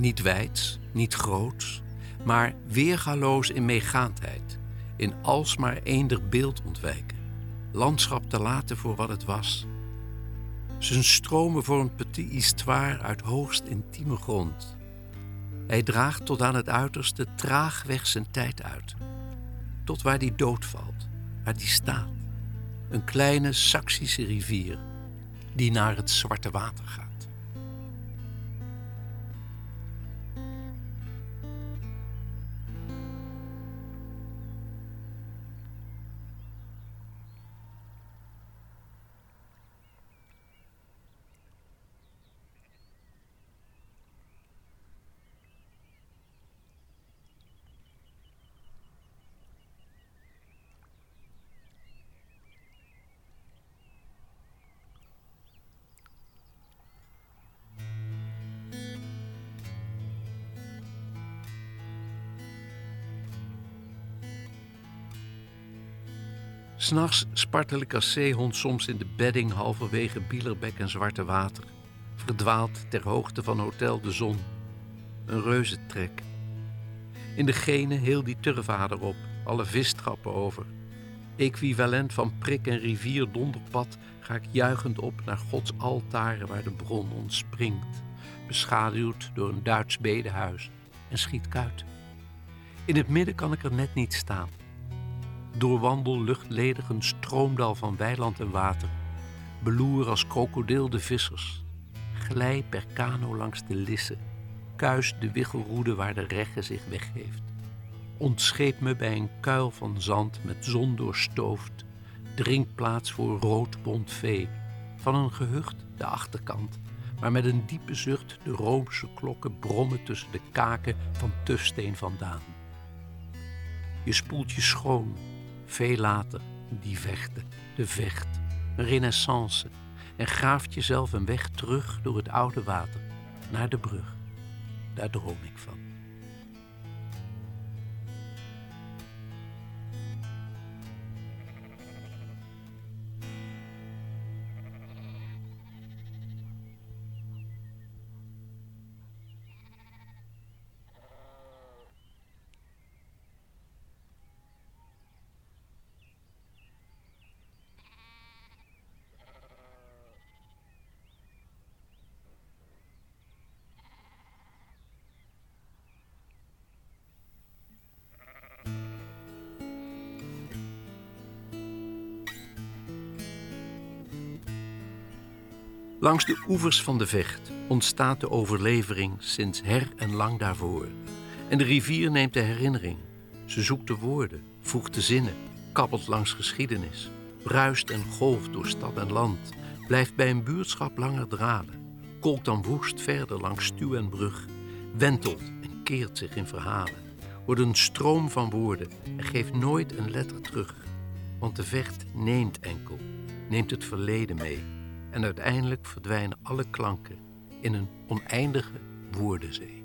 Niet wijds, niet groots, maar weergaloos in meegaandheid. In alsmaar eender beeld ontwijken. Landschap te laten voor wat het was. Zijn stromen een petit histoire uit hoogst intieme grond. Hij draagt tot aan het uiterste traagweg zijn tijd uit. Tot waar die doodvalt, waar die staat. Een kleine Saksische rivier die naar het zwarte water gaat. S'nachts als zeehond soms in de bedding halverwege Bielerbeck en Zwarte Water. Verdwaald ter hoogte van Hotel de Zon. Een reuzentrek. In de gene heel die turvader op, alle vistrappen over. Equivalent van prik en rivier donderpad ga ik juichend op naar Gods altaren waar de bron ontspringt. Beschaduwd door een Duits bedehuis en schiet kuit. In het midden kan ik er net niet staan doorwandel luchtledig een stroomdal van weiland en water. Beloer als krokodil de vissers. Glij per kano langs de lissen. Kuis de wiggelroede waar de regge zich weggeeft. Ontscheep me bij een kuil van zand met zon doorstoofd. Drinkplaats voor roodbont vee. Van een gehucht de achterkant. Maar met een diepe zucht de roomse klokken brommen tussen de kaken van tufsteen vandaan. Je spoelt je schoon veel later, die vechten, de vecht, een renaissance. En graaft jezelf een weg terug door het oude water naar de brug. Daar droom ik van. Langs de oevers van de Vecht ontstaat de overlevering sinds her en lang daarvoor. En de rivier neemt de herinnering. Ze zoekt de woorden, voegt de zinnen, kabbelt langs geschiedenis, bruist en golft door stad en land, blijft bij een buurtschap langer dralen, kolkt dan woest verder langs stuw en brug, wentelt en keert zich in verhalen, wordt een stroom van woorden en geeft nooit een letter terug. Want de vecht neemt enkel, neemt het verleden mee en uiteindelijk verdwijnen alle klanken in een oneindige woordenzee.